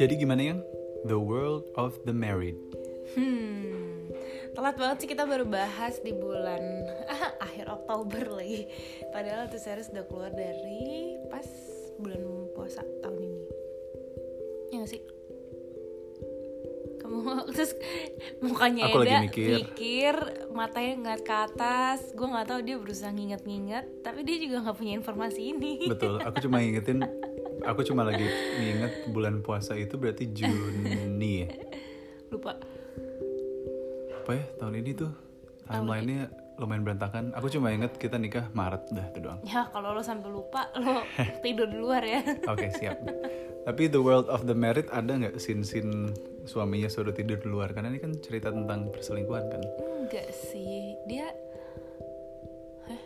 Jadi gimana yang The World of the Married? Hmm, telat banget sih kita baru bahas di bulan akhir Oktober lagi. Padahal tuh series udah keluar dari pas bulan puasa tahun ini. Ya gak sih? Kamu terus mukanya Aku lagi Eda mikir. mikir, matanya ngeliat ke atas. Gue nggak tahu dia berusaha nginget-nginget, tapi dia juga nggak punya informasi ini. Betul, aku cuma ingetin Aku cuma lagi nginget bulan puasa itu berarti Juni ya Lupa. Apa ya tahun ini tuh Timeline-nya lumayan berantakan Aku cuma inget kita nikah Maret dah itu doang Ya kalau lo sampai lupa lo tidur di luar ya. Oke siap Tapi The World of the Married ada nggak scene-scene suaminya suruh tidur di luar Karena ini kan cerita tentang perselingkuhan kan Enggak sih, dia Hah?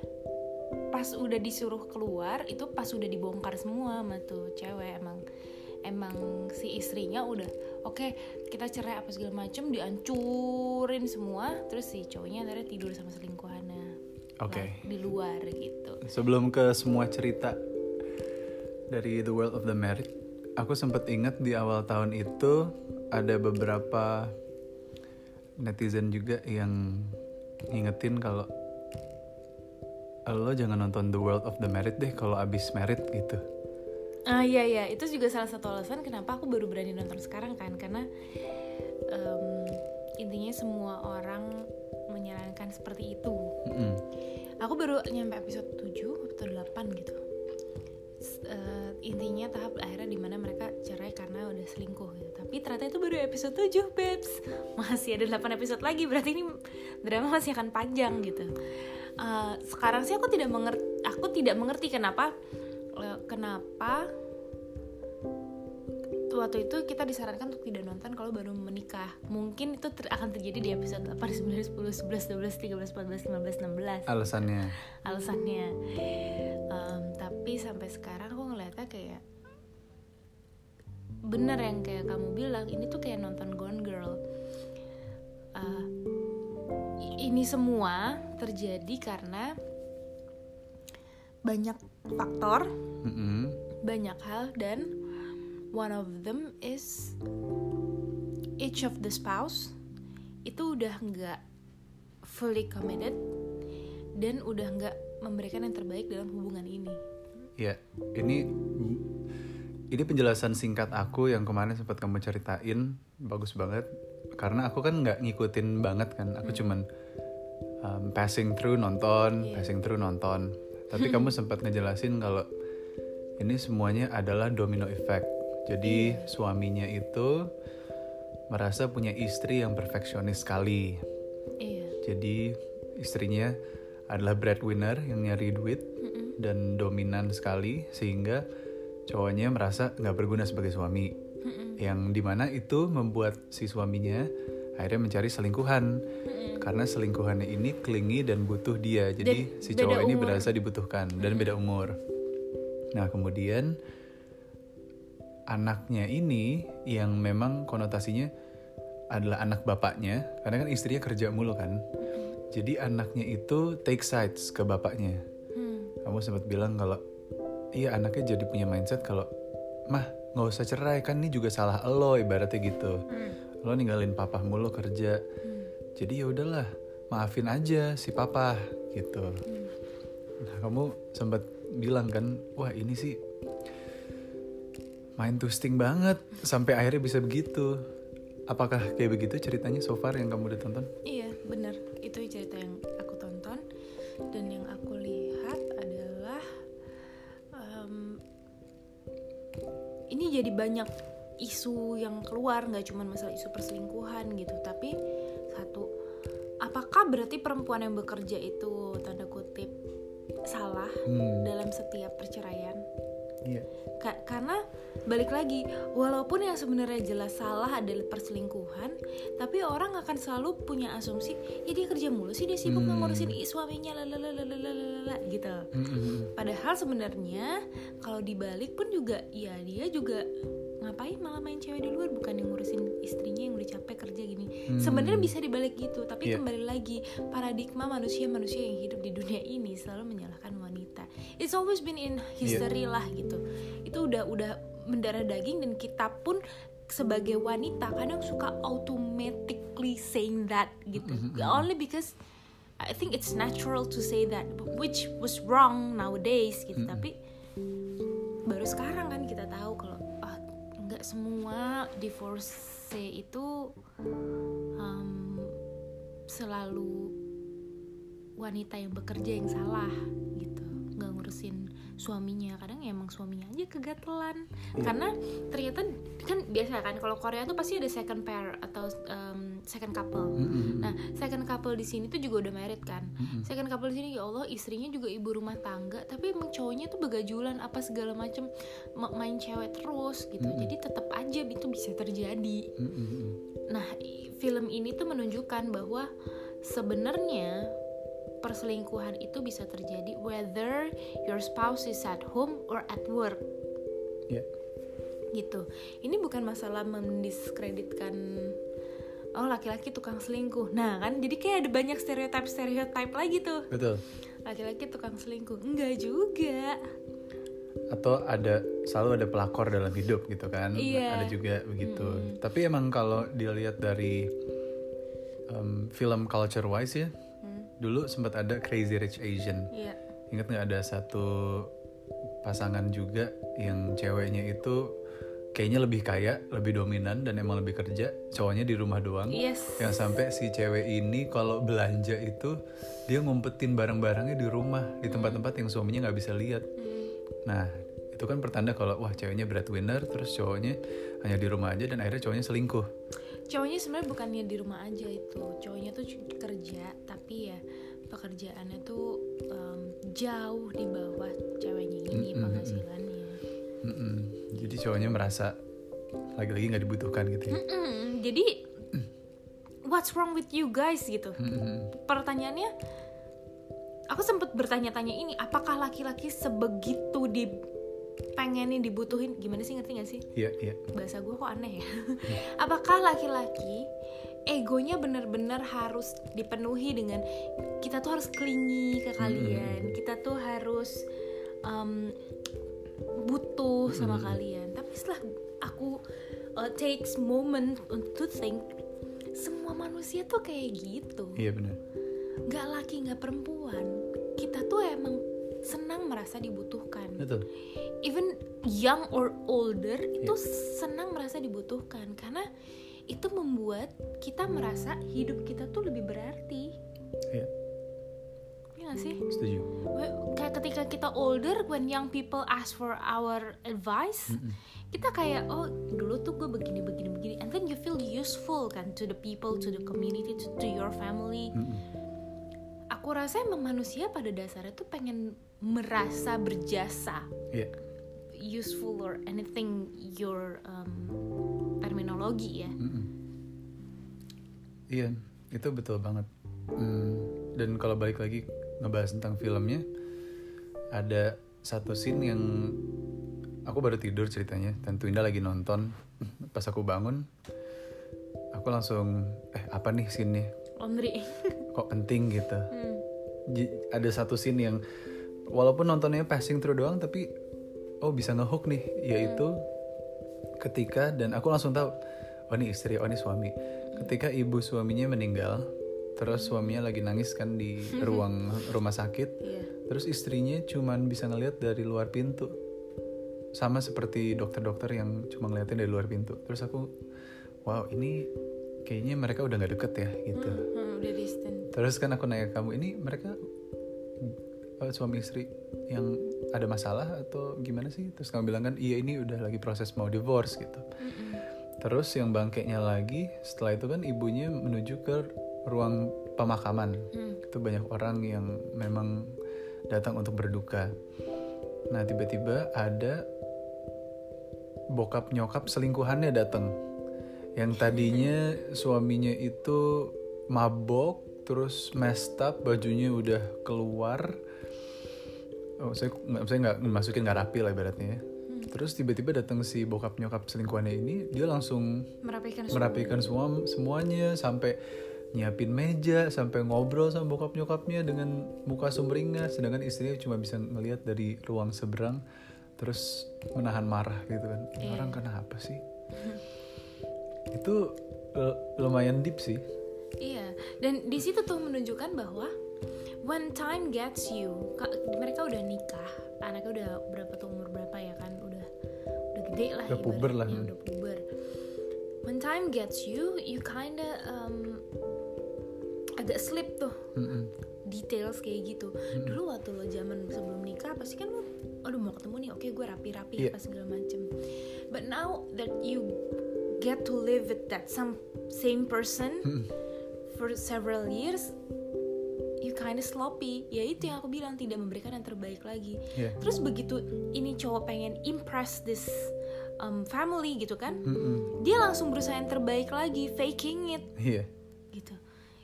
pas udah disuruh keluar itu pas udah dibongkar semua sama tuh cewek. Emang emang si istrinya udah oke kita cerai apa segala macem dihancurin semua. Terus si cowoknya akhirnya tidur sama selingkuhannya. Oke. Lah, di luar gitu. Sebelum ke semua cerita dari The World of the Married, aku sempat ingat di awal tahun itu ada beberapa netizen juga yang ngingetin kalau lo jangan nonton The World of the Married deh kalau abis married gitu. Ah iya iya, itu juga salah satu alasan kenapa aku baru berani nonton sekarang kan karena em, intinya semua orang menyarankan seperti itu. Mm-mm. Aku baru nyampe episode 7 atau 8 gitu. S- eh, intinya tahap akhirnya di mana mereka cerai karena udah selingkuh gitu. Tapi ternyata itu baru episode 7, Babes. Masih ada 8 episode lagi, berarti ini drama masih akan panjang gitu. Eh, sekarang sih aku tidak mengerti aku tidak mengerti kenapa eh, kenapa waktu itu kita disarankan untuk tidak nonton kalau baru menikah. Mungkin itu ter- akan terjadi di episode 8, 9, 10, 11, 12, 13, 14, 15, 16 Alasannya, alasannya Em, tapi sampai sekarang kayak bener yang kayak kamu bilang ini tuh kayak nonton Gone Girl i- ini semua terjadi karena banyak faktor Mm-mm. banyak hal dan one of them is each of the spouse itu udah nggak fully committed dan udah nggak memberikan yang terbaik dalam hubungan ini. Ya ini ini penjelasan singkat aku yang kemarin sempat kamu ceritain bagus banget. Karena aku kan nggak ngikutin banget kan aku cuman um, passing through nonton Iya. passing through nonton. Tapi kamu sempat ngejelasin kalau ini semuanya adalah domino effect. Jadi suaminya itu merasa punya istri yang perfeksionis sekali. Iya. jadi istrinya adalah breadwinner yang nyari duit dan dominan sekali sehingga cowoknya merasa nggak berguna sebagai suami. Yang di mana itu membuat si suaminya akhirnya mencari selingkuhan karena selingkuhannya ini klingi dan butuh dia. Jadi Dan si cowok ini berasa dibutuhkan dan beda umur. Nah kemudian anaknya ini yang memang konotasinya adalah anak bapaknya karena kan istrinya kerja mulu kan jadi anaknya itu take sides ke bapaknya. Kamu sempat bilang kalau iya anaknya jadi punya mindset kalau mah nggak usah cerai kan ini juga salah lo ibaratnya gitu. Hmm. lo ninggalin papa mulu kerja. Jadi ya udahlah maafin aja si papa gitu. Nah kamu sempat bilang kan wah ini sih main twisting banget sampai akhirnya bisa begitu. Apakah kayak begitu ceritanya so far yang kamu udah tonton? Iya, benar. Itu cerita yang aku tonton dan yang jadi banyak isu yang keluar nggak cuma masalah isu perselingkuhan gitu, tapi satu apakah berarti perempuan yang bekerja itu tanda kutip salah hmm. dalam setiap perceraian? iya. Ka- karena balik lagi walaupun yang sebenarnya jelas salah adalah perselingkuhan tapi orang akan selalu punya asumsi ya dia kerja mulu sih dia sibuk Hmm. ngurusin suaminya lalalalalala gitu Mm-mm. padahal sebenarnya kalau dibalik pun juga ya dia juga ngapain malah main cewek di luar bukan yang ngurusin istrinya yang udah capek kerja gini Hmm. sebenarnya bisa dibalik gitu tapi Iya. kembali lagi paradigma manusia manusia yang hidup di dunia ini selalu menyalahkan wanita it's always been in history lah gitu itu udah udah mendarah daging dan kita pun sebagai wanita kadang suka automatically saying that gitu. Only because I think it's natural to say that which was wrong nowadays gitu. Tapi baru sekarang kan kita tahu kalau ah, nggak semua divorce itu um, selalu wanita yang bekerja yang salah gitu. Nggak ngurusin suaminya. Kadang ya emang suaminya aja kegatelan. Karena ternyata kan biasa kan kalau Korea tuh pasti ada second pair atau um, second couple. Nah second couple di sini tuh juga udah married kan. Second couple di sini ya Allah istrinya juga ibu rumah tangga tapi emang cowoknya tuh begajulan apa segala macem ma- main cewek terus gitu. Jadi tetap aja itu bisa terjadi. Nah, film ini tuh menunjukkan bahwa sebenarnya perselingkuhan itu bisa terjadi whether your spouse is at home or at work ya gitu. Ini bukan masalah mendiskreditkan oh laki-laki tukang selingkuh. Nah, kan jadi kayak ada banyak stereotip-stereotip lagi tuh. betul Laki-laki tukang selingkuh. Enggak juga. atau ada selalu ada pelakor dalam hidup gitu kan Iya. ada juga begitu tapi emang kalau dilihat dari um, film culture wise ya dulu sempat ada Crazy Rich Asian. Iya. ingat nggak ada satu pasangan juga yang ceweknya itu kayaknya lebih kaya lebih dominan dan emang lebih kerja cowoknya di rumah doang. Yes. yang sampai si cewek ini kalau belanja itu dia ngumpetin barang-barangnya di rumah di tempat-tempat yang suaminya nggak bisa lihat. Nah itu kan pertanda kalau wah ceweknya breadwinner terus cowoknya hanya di rumah aja dan akhirnya cowoknya selingkuh cowoknya sebenarnya bukannya di rumah aja itu. Cowoknya tuh kerja tapi ya pekerjaannya tuh em, jauh di bawah ceweknya ini penghasilannya. Mm-mm. jadi cowoknya merasa lagi-lagi nggak dibutuhkan gitu ya? Mm, jadi what's wrong with you guys gitu? Mm-mm. pertanyaannya aku sempat bertanya-tanya ini apakah laki-laki sebegitu di pengenin dibutuhin gimana sih ngerti gak sih? Iya iya. Bahasa gue kok aneh ya. Apakah laki-laki egonya benar-benar harus dipenuhi dengan kita tuh harus clingy ke kalian kita tuh harus um, butuh sama kalian. Tapi setelah aku uh, takes moment to think semua manusia tuh kayak gitu. Iya benar. Nggak laki nggak perempuan. Kita tuh emang senang merasa dibutuhkan. Betul. Even young or older itu senang merasa dibutuhkan. Karena itu membuat kita merasa hidup kita tuh lebih berarti. Iya. Ya gak sih? Setuju. Kayak ketika kita older when young people ask for our advice kita kayak oh dulu tuh gue begini begini begini. And then you feel useful kan to the people to the community to, to your family. Mm-mm. Aku rasa emang manusia pada dasarnya tuh pengen merasa berjasa iya useful or anything your um, terminologi ya Mm-mm. Iya, itu betul banget. Hmm, dan kalau balik lagi ngebahas tentang filmnya, ada satu scene yang aku baru tidur ceritanya. Tentu Indah lagi nonton. Pas aku bangun, aku langsung eh apa nih scene-nya? laundry Kok penting gitu. Hmm. Ada satu scene yang walaupun nontonnya passing through doang, tapi oh bisa ngehook nih, yaitu ketika dan aku langsung tahu oh ini istri oh ini suami. Ketika ibu suaminya meninggal terus suaminya lagi nangis kan di ruang rumah sakit Iya. terus istrinya cuman bisa ngelihat dari luar pintu. Sama seperti dokter-dokter yang cuma ngeliatin dari luar pintu. Terus aku wow ini kayaknya mereka udah nggak deket ya gitu. Hmm, udah distant terus kan aku nanya kamu ini mereka eh, suami istri yang ada masalah atau gimana sih? Terus kamu bilang kan iya ini udah lagi proses mau divorce gitu. Terus yang bangkainya lagi setelah itu kan ibunya menuju ke ruang pemakaman. Itu banyak orang yang memang datang untuk berduka. Nah tiba-tiba ada bokap nyokap selingkuhannya datang. Yang tadinya suaminya itu mabok terus messed up bajunya udah keluar. Oh, saya nggak saya nggak masukin nggak rapi lah ibaratnya ya. terus tiba-tiba datang si bokap nyokap selingkuhannya ini dia langsung merapikan merapikan semua semuanya sampai nyiapin meja sampai ngobrol sama bokap nyokapnya dengan muka sumringah sedangkan istrinya cuma bisa ngelihat dari ruang seberang terus menahan marah gitu kan. Ini Iya. orang kenapa sih? Itu l- lumayan deep sih Iya, dan di situ tuh menunjukkan bahwa when time gets you, ka- mereka udah nikah, anaknya udah berapa tuh umur berapa ya kan, udah udah gede lah, Udah puber lah. ibaratnya, udah puber. When time gets you, you kinda um, agak slip tuh Mm-mm. details kayak gitu. Dulu waktu lo zaman sebelum nikah pasti kan lo, aduh mau ketemu nih, oke gue rapi-rapi Iya. apa segala macem. But now that you get to live with that some same person Mm-mm. For several years, you kinda sloppy. Ya itu yang aku bilang tidak memberikan yang terbaik lagi. Iya. Terus begitu ini cowok pengen impress this um, family gitu kan, Mm-mm. dia langsung berusaha yang terbaik lagi, faking it iya gitu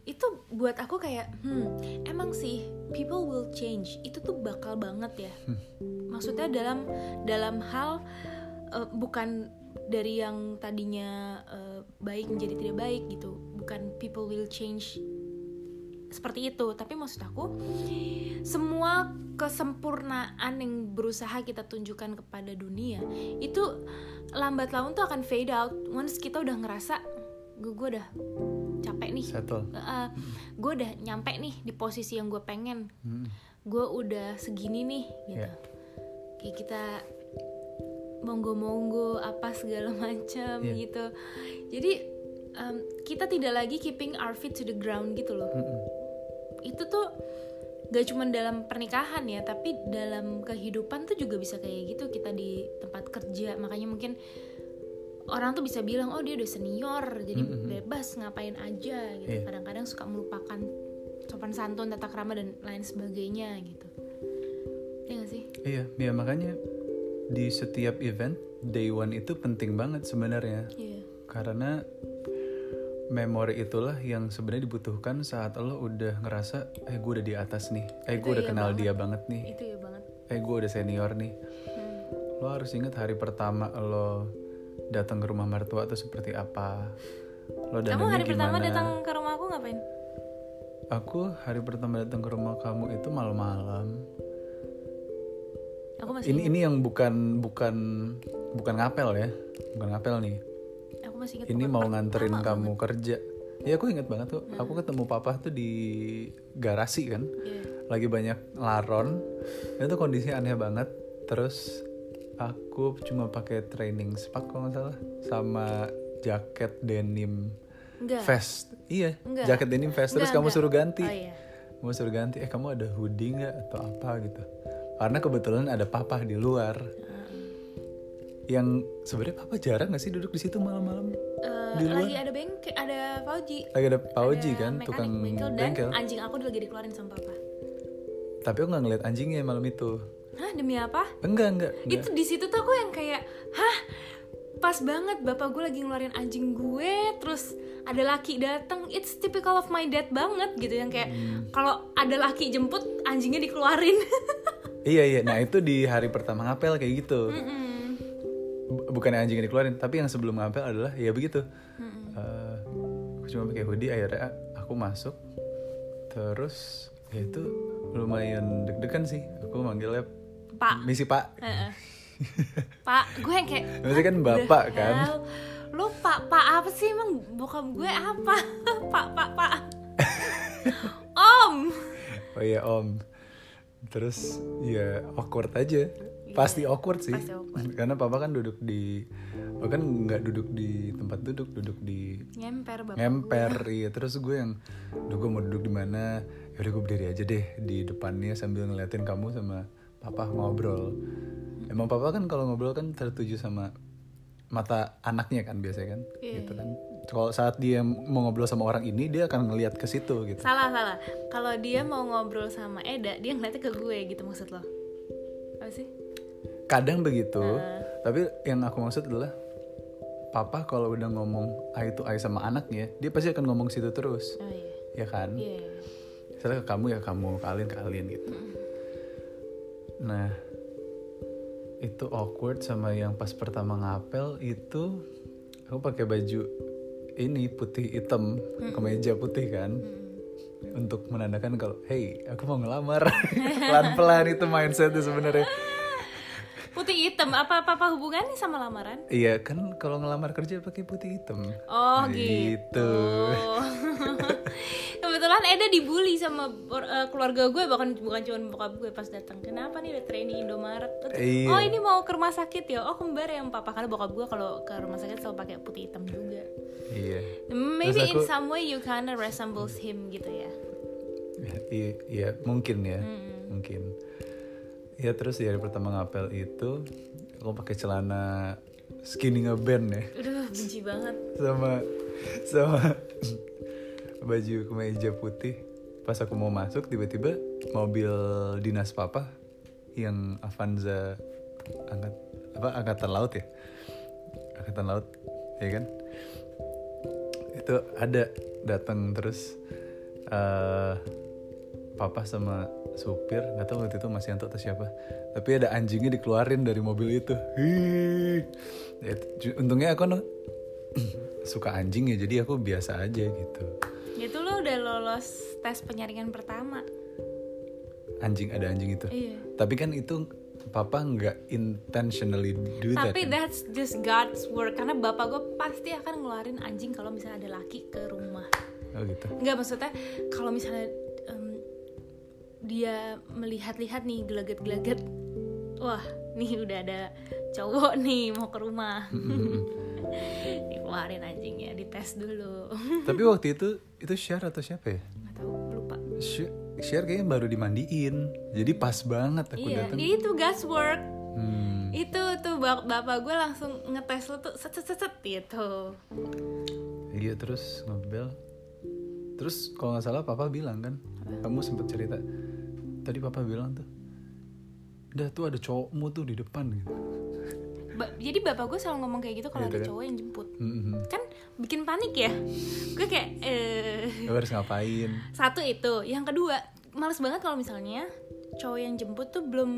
itu buat aku kayak hmm emang sih people will change itu tuh bakal banget ya maksudnya dalam dalam hal eh, bukan dari yang tadinya eh, baik menjadi tidak baik gitu bukan people will change seperti itu. Tapi maksud aku semua kesempurnaan yang berusaha kita tunjukkan kepada dunia itu lambat laun tuh akan fade out. Once kita udah ngerasa gue gue udah capek nih. Settle. Gue udah nyampe nih di posisi yang gue pengen. Mm. gue udah segini nih gitu. Iya. kayak kita monggo-monggo apa segala macam Iya. gitu. Jadi em, kita tidak lagi keeping our feet to the ground gitu loh. Mm-mm. itu tuh gak cuma dalam pernikahan ya tapi dalam kehidupan tuh juga bisa kayak gitu kita di tempat kerja. Makanya mungkin orang tuh bisa bilang oh dia udah senior jadi Mm-mm. bebas ngapain aja gitu. Iya. kadang-kadang suka melupakan sopan santun tata krama dan lain sebagainya gitu. Ya gak sih? Iya ya makanya di setiap event day one itu penting banget sebenarnya. Iya. Karena memori itulah yang sebenarnya dibutuhkan saat lo udah ngerasa eh gue udah di atas nih. Eh gue udah iya kenal banget. dia banget nih. Itu ya banget. Eh gue udah senior nih. Hmm. lo harus ingat hari pertama lo datang ke rumah mertua tuh seperti apa. Lo kamu hari pertama gimana? datang ke rumah aku ngapain? Aku hari pertama datang ke rumah kamu itu malam-malam. Aku masih ini ingat, ini yang bukan bukan bukan ngapel ya. Bukan ngapel nih masih ini mau nganterin banget. kamu kerja. Ya aku inget banget tuh. Aku ketemu papa tuh di garasi kan. Iya. lagi banyak laron. Itu kondisinya aneh banget. Terus aku cuma pakai training spak kalau nggak salah. Sama jaket denim enggak. vest. Iya Enggak. jaket denim vest. Terus Enggak, kamu suruh ganti. Oh iya. Kamu suruh ganti. Eh kamu ada hoodie nggak atau apa gitu? Karena kebetulan ada papa di luar yang sebenarnya papa jarang nggak sih duduk di situ malam-malam? Di luar? lagi ada bengkel ada Fauji. Lagi ada Pauji Ada kan tukang bengkel dan bengkel. anjing aku lagi dikeluarin sama papa. Tapi aku nggak ngeliat anjingnya malam itu. Hah demi apa? Enggak enggak, enggak. itu di situ tuh aku yang kayak hah pas banget bapak gue lagi ngeluarin anjing gue terus ada laki datang it's typical of my dad banget gitu. Yang kayak Hmm. kalau ada laki jemput anjingnya dikeluarin. Iya iya. Nah itu di hari pertama ngapel kayak gitu. Mm-mm. Bu- bukan anjingnya dikeluarin tapi yang sebelum ngapel adalah ya begitu. Eh, aku cuma pakai hoodie akhirnya aku masuk. Terus ya itu lumayan deg-degan sih. Aku manggilnya pak. misi pak. Heeh. pak gue yang kayak Maksudnya kan "What bapak kan?" lu pak pak apa sih emang? Bokap gue apa? Pak pak pak. Om. Oh iya om. Terus ya awkward aja pasti awkward sih. Pasti awkward. karena papa kan duduk di kan nggak duduk di tempat duduk duduk di ngemper bapak ngemper. iya terus gue yang Duh gue mau duduk di mana? Yaudah gue berdiri aja deh di depannya sambil ngeliatin kamu sama papa ngobrol. Emang papa kan kalau ngobrol kan tertuju sama mata anaknya kan biasanya kan? Iya. gitu kan. Kalau saat dia mau ngobrol sama orang ini dia akan ngeliat ke situ gitu. Salah salah. Kalau dia mau ngobrol sama Eda dia ngeliatnya ke gue gitu maksud lo. Apa sih kadang begitu Ah. tapi yang aku maksud adalah papa kalau udah ngomong eye to eye sama anaknya dia pasti akan ngomong situ terus. Oh iya. Ya kan? Iya iya. misalnya ke kamu ya kamu kalian kalian gitu. Nah itu awkward sama yang pas pertama ngapel itu aku pakai baju ini putih hitam kemeja putih kan Hmm. untuk menandakan kalau hey aku mau ngelamar. Pelan-pelan itu mindsetnya sebenarnya hitam apa apa, apa hubungannya sama lamaran? iya kan kalau ngelamar kerja pakai putih hitam Oh Gitu. gitu. Kebetulan Eda dibully sama eh, keluarga gue bahkan bukan cuma bokap gue pas datang. Kenapa nih udah training Indomaret? Iya. Oh ini mau ke rumah sakit ya? Oh kembar ya papa karena bokap gue kalau ke rumah sakit selalu pakai putih hitam juga. iya Maybe Terus in aku- some way you kinda resembles him gitu ya. Ya, iya, iya, mungkin ya, Hmm. mungkin. Ya terus di hari pertama ngapel itu aku pakai celana skinny ngeband ya, Aduh benci banget. sama sama baju kemeja putih. Pas aku mau masuk tiba-tiba mobil dinas papa yang Avanza angkat apa angkatan laut ya, angkatan laut, ya kan? Itu ada datang terus. eh papa sama supir nggak tahu waktu itu Mas Yanto atau siapa tapi ada anjingnya dikeluarin dari mobil itu. Ya, untungnya aku no, suka anjing ya jadi aku biasa aja gitu Itu lo udah lolos tes penyaringan pertama. anjing ada anjing itu Iya. tapi kan itu papa nggak intentionally do that Tapi kan? that's just God's work karena bapak gue pasti akan ngeluarin anjing kalau misalnya ada laki ke rumah. oh gitu Enggak maksudnya kalau misalnya dia melihat-lihat nih gelagat-gelagat, wah nih udah ada cowok nih mau ke rumah, dikeluarin anjingnya, dites dulu. tapi waktu itu itu share atau siapa ya Nggak tahu lupa. Sh- share kayaknya baru dimandiin jadi pas banget aku Iya, datang itu God's work. Hmm. Itu tuh bap- bapak gue langsung ngetes lo tuh set set set, set gitu. Iya terus ngebel Terus kalau nggak salah papa bilang kan Kamu sempet cerita Tadi papa bilang tuh Udah tuh ada cowokmu tuh di depan gitu. Ba- jadi bapak gue selalu ngomong kayak gitu kalau Gitu ada kan? cowok yang jemput. Mhm. Kan bikin panik ya. Gue kayak eh. Lu harus ngapain. Satu itu. Yang kedua males banget kalau misalnya cowok yang jemput tuh belum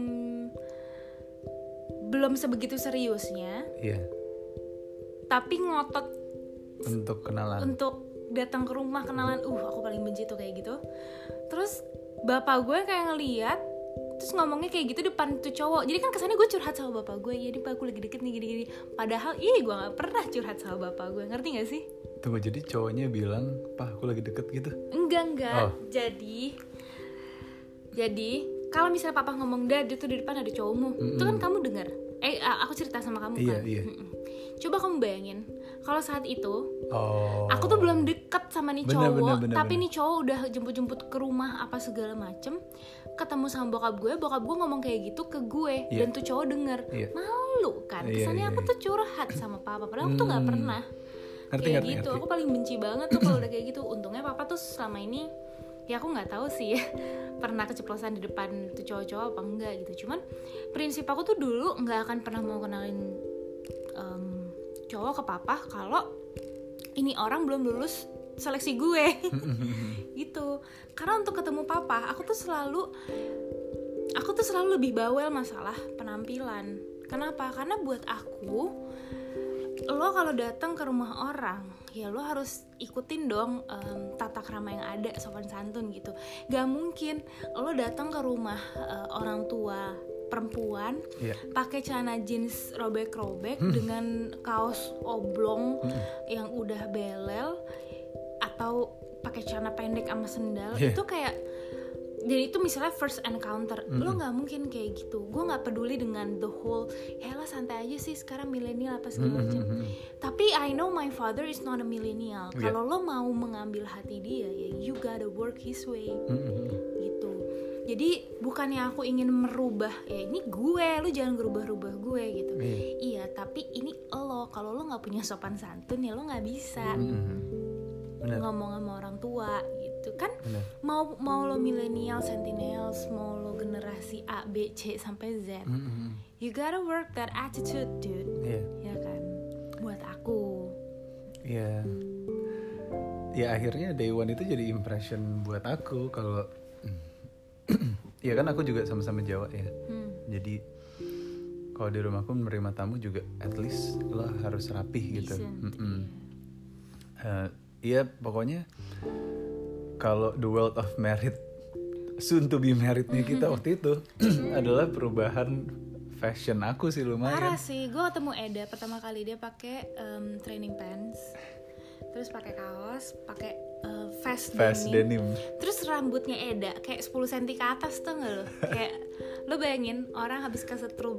belum sebegitu seriusnya. Iya. Tapi ngotot Untuk kenalan. untuk datang ke rumah kenalan. Uh aku paling benci tuh kayak gitu terus bapak gue kayak ngeliat terus ngomongnya kayak gitu depan tuh cowok jadi kan kesannya gue curhat sama bapak gue ya pak gue lagi deket nih gini-gini padahal ih gue nggak pernah curhat sama bapak gue ngerti gak sih Tunggu jadi cowoknya bilang Pah aku lagi deket gitu Enggak enggak. Oh. Jadi jadi kalau misalnya papa ngomong dad itu di depan ada cowokmu, itu kan kamu dengar. Eh aku cerita sama kamu Iya, kan. iya. Mm-mm. Coba kamu bayangin kalau saat itu Oh aku tuh belum deket sama nih Bener, cowok, bener, bener, tapi bener. nih cowok udah jemput-jemput ke rumah apa segala macem, ketemu sama bokap gue, bokap gue ngomong kayak gitu ke gue Iya. dan tuh cowok denger, Iya. malu kan? Iya, Kesannya iya, aku iya. tuh curhat sama papa, padahal aku tuh nggak Hmm. pernah Ngerti kayak ngerti gitu ngerti aku paling benci banget tuh kalau udah kayak gitu untungnya papa tuh selama ini ya aku nggak tahu sih ya pernah keceplosan di depan tuh cowok-cowok apa enggak gitu cuman prinsip aku tuh dulu nggak akan pernah mau kenalin em, cowok ke papa kalau ini orang belum lulus seleksi gue. Gitu. Karena untuk ketemu papa aku tuh selalu aku tuh selalu lebih bawel masalah penampilan. Kenapa? Karena buat aku lo kalau datang ke rumah orang ya lo harus ikutin dong em, tata krama yang ada sopan santun gitu. Gak mungkin lo datang ke rumah eh, orang tua perempuan Iya. pakai celana jeans robek-robek dengan kaos oblong yang udah belel atau pakai celana pendek sama sendal Iya. itu kayak jadi itu misalnya first encounter. Lo nggak mungkin kayak gitu. Gue nggak peduli dengan the whole ya lah santai aja sih sekarang milenial apa segala macam. tapi I know my father is not a millennial. Iya. kalau lo mau mengambil hati dia ya you gotta work his way. Mhm. gitu jadi bukannya aku ingin merubah ya ini gue lu jangan gerubah-rubah gue gitu Iya. iya tapi ini lo kalau lo nggak punya sopan santun ya lo nggak bisa Mhm. Benar ngomong sama orang tua gitu kan Benar mau mau lo millennial sentinels mau lo generasi A B C sampai Z Mhm. you gotta work that attitude dude Iya ya kan buat aku Iya. Ya akhirnya Day One itu jadi impression buat aku kalau ya kan aku juga sama-sama Jawa ya. hmm. Jadi kalau di rumahku menerima tamu juga at least lo harus rapih gitu. Iya. Eh, iya pokoknya kalau the world of merit soon to be marriednya kita waktu itu adalah perubahan fashion aku sih lumayan Parah sih, gue ketemu Eda pertama kali dia pakai em, training pants, terus pakai kaos, pakai vest, fast denim. denim Terus rambutnya Eda kayak 10 cm ke atas tuh nggak lo? Kayak lo bayangin orang habis kesetrum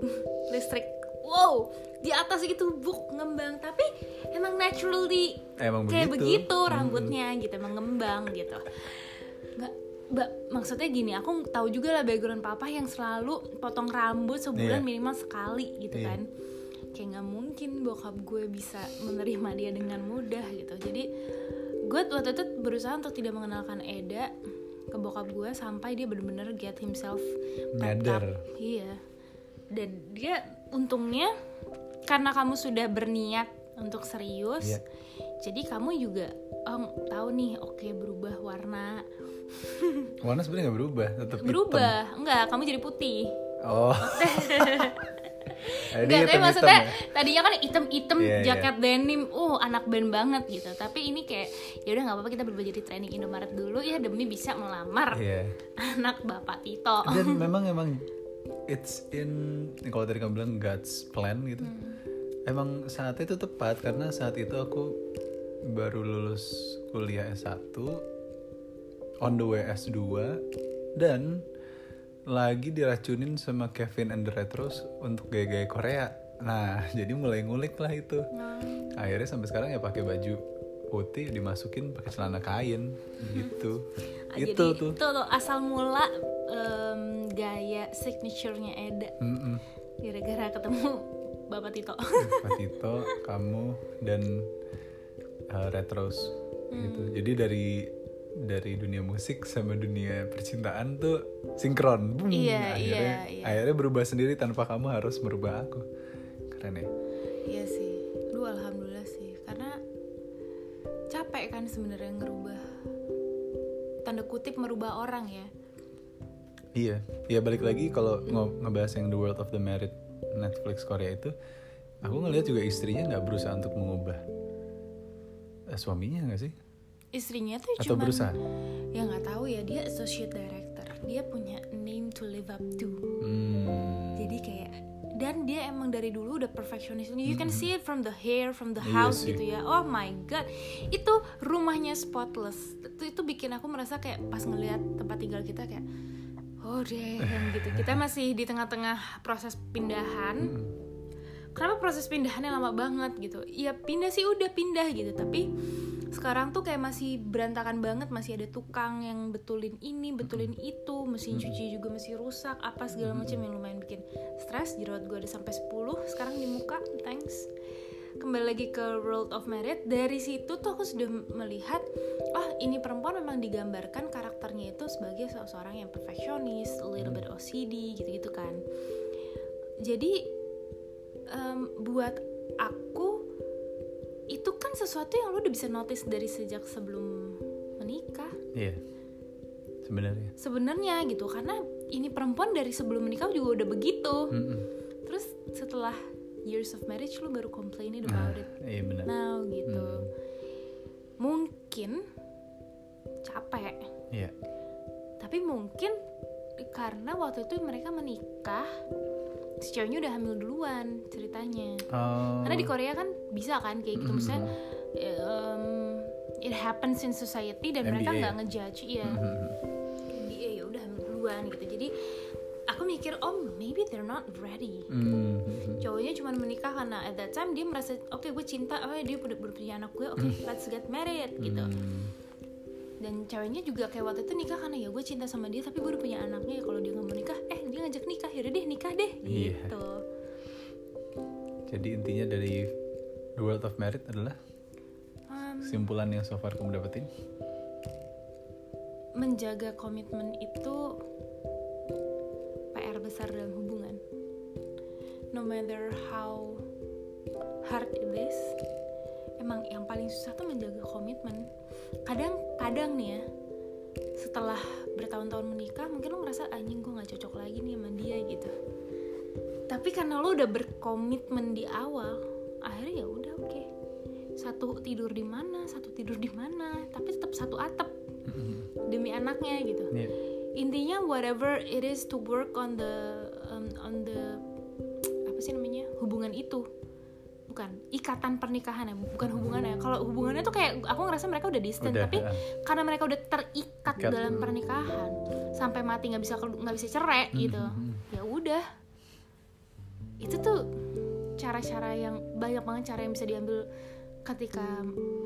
listrik, wow di atas gitu buk ngembang, tapi emang naturally emang kayak begitu, begitu rambutnya gitu emang ngembang gitu nggak mbak maksudnya gini aku tahu juga lah background papa yang selalu potong rambut sebulan Iya. minimal sekali gitu Iya. kan kayak nggak mungkin bokap gue bisa menerima dia dengan mudah gitu jadi gue waktu itu berusaha untuk tidak mengenalkan Eda ke bokap gue sampai dia bener-bener get himself up. Nyadar. iya dan dia untungnya karena kamu sudah berniat untuk serius Iya. jadi kamu juga oh, tahu nih oke berubah warna warna sebenarnya nggak berubah tetap berubah enggak kamu jadi putih oh enggak tapi maksudnya ya? tadinya kan item-item Iya, iya. jaket denim uh anak band banget gitu tapi ini kayak ya udah nggak apa-apa kita berubah jadi training Indomaret dulu ya demi bisa melamar Iya. anak bapak Tito dan memang emang it's in kalau tadi kamu bilang God's plan gitu Hmm. emang saat itu tepat karena saat itu aku baru lulus kuliah S1 on the way S2 dan lagi diracunin sama Kevin and the Retros untuk gaya-gaya Korea. Nah jadi mulai ngulik lah itu. Nah, akhirnya sampai sekarang ya pakai baju putih dimasukin pakai celana kain gitu. Ah, itu jadi tuh. itu tuh asal mula em, gaya signaturenya Eda. Mm-mm. gara-gara ketemu bapak Tito. Pak Tito, kamu dan uh, Retros. Gitu. Hmm. Jadi dari dari dunia musik sama dunia percintaan tuh sinkron. Boom. Iya, akhirnya, iya, iya. akhirnya berubah sendiri tanpa kamu harus merubah aku. Keren ya? Iya sih, lu alhamdulillah sih, karena capek kan sebenarnya ngerubah tanda kutip merubah orang ya. Iya, ya balik lagi kalau ngo- ngebahas yang The World of the Married Netflix Korea itu, aku ngelihat juga istrinya nggak berusaha untuk mengubah eh, suaminya nggak sih? Istrinya tuh Atau cuman berusaha? ya nggak tahu ya dia associate director, dia punya name to live up to. Hmm. Jadi kayak dan dia emang dari dulu udah perfectionist. You can see it from the hair, from the Iya house sih. gitu ya. Oh my god, itu rumahnya spotless. Itu, itu bikin aku merasa kayak pas ngelihat tempat tinggal kita kayak oh damn gitu. Kita masih di tengah-tengah proses pindahan. Kenapa proses pindahannya lama banget gitu? Ya pindah sih udah pindah gitu, tapi sekarang tuh kayak masih berantakan banget, masih ada tukang yang betulin ini, betulin itu, mesin cuci juga masih rusak, apa segala macam yang lumayan bikin stres. Jerawat gue ada sampai 10 sekarang di muka, thanks. Kembali lagi ke World of Merit, dari situ tuh aku sudah melihat, oh ini perempuan memang digambarkan karakternya itu sebagai seseorang yang perfeksionis, a little bit OCD gitu-gitu kan. Jadi em, buat aku itu kan sesuatu yang lo udah bisa notice dari sejak sebelum menikah Iya, sebenarnya. sebenarnya gitu karena ini perempuan dari sebelum menikah juga udah begitu Mm-mm. terus setelah years of marriage lo baru complaining about it iya benar. now gitu Hmm. mungkin capek Iya. tapi mungkin karena waktu itu mereka menikah si ceweknya udah hamil duluan ceritanya Oh. karena di Korea kan bisa kan kayak gitu misalnya um, it happens in society dan mereka MBA. nggak ngejudge ya Mhm. MBA ya udah duluan gitu jadi aku mikir oh maybe they're not ready Mhm. cowoknya cuma menikah karena at that time dia merasa oke gue cinta oh dia udah punya anak gue oke let's get married gitu Hmm. dan ceweknya juga kayak waktu itu nikah karena ya gue cinta sama dia tapi gue udah punya anaknya ya kalau dia nggak mau nikah eh dia ngajak nikah yaudah deh nikah deh Iya. gitu Jadi intinya dari The World of Merit adalah Um, kesimpulan yang so far kamu dapetin. menjaga komitmen itu PR besar dalam hubungan. No matter how hard it is, emang yang paling susah tuh menjaga komitmen. Kadang-kadang nih ya, setelah bertahun-tahun menikah, mungkin lo ngerasa anjing gue nggak cocok lagi nih sama dia gitu. Tapi karena lo udah berkomitmen di awal, satu tidur di mana satu tidur di mana tapi tetap satu atap demi anaknya gitu Iya. intinya whatever it is to work on the um, on the apa sih namanya hubungan itu bukan ikatan pernikahan ya bukan hubungannya kalau hubungannya tuh kayak aku ngerasa mereka udah distant Udah, tapi ah. karena mereka udah terikat Ikat. dalam pernikahan sampai mati nggak bisa nggak bisa cerai gitu Mhm. ya udah itu tuh cara-cara yang banyak banget cara yang bisa diambil ketika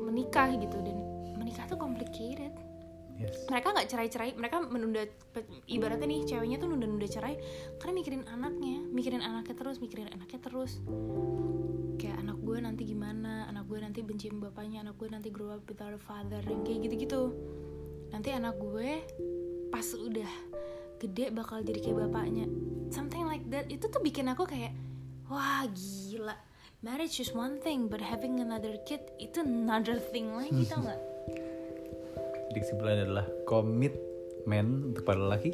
menikah gitu dan menikah tuh complicated. Yes. mereka nggak cerai-cerai mereka menunda ibaratnya nih ceweknya tuh nunda-nunda cerai karena mikirin anaknya mikirin anaknya terus mikirin anaknya terus. Kayak anak gue nanti gimana anak gue nanti benci sama bapaknya anak gue nanti grow up without a father yang kayak gitu-gitu. Nanti anak gue pas udah gede bakal jadi kayak bapaknya. Something like that. Itu tuh bikin aku kayak wah gila marriage is one thing but having another kid itu another thing lagi tau nggak? Jadi kesimpulannya adalah komitmen untuk para lelaki,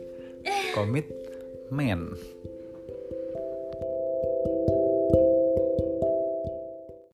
komit men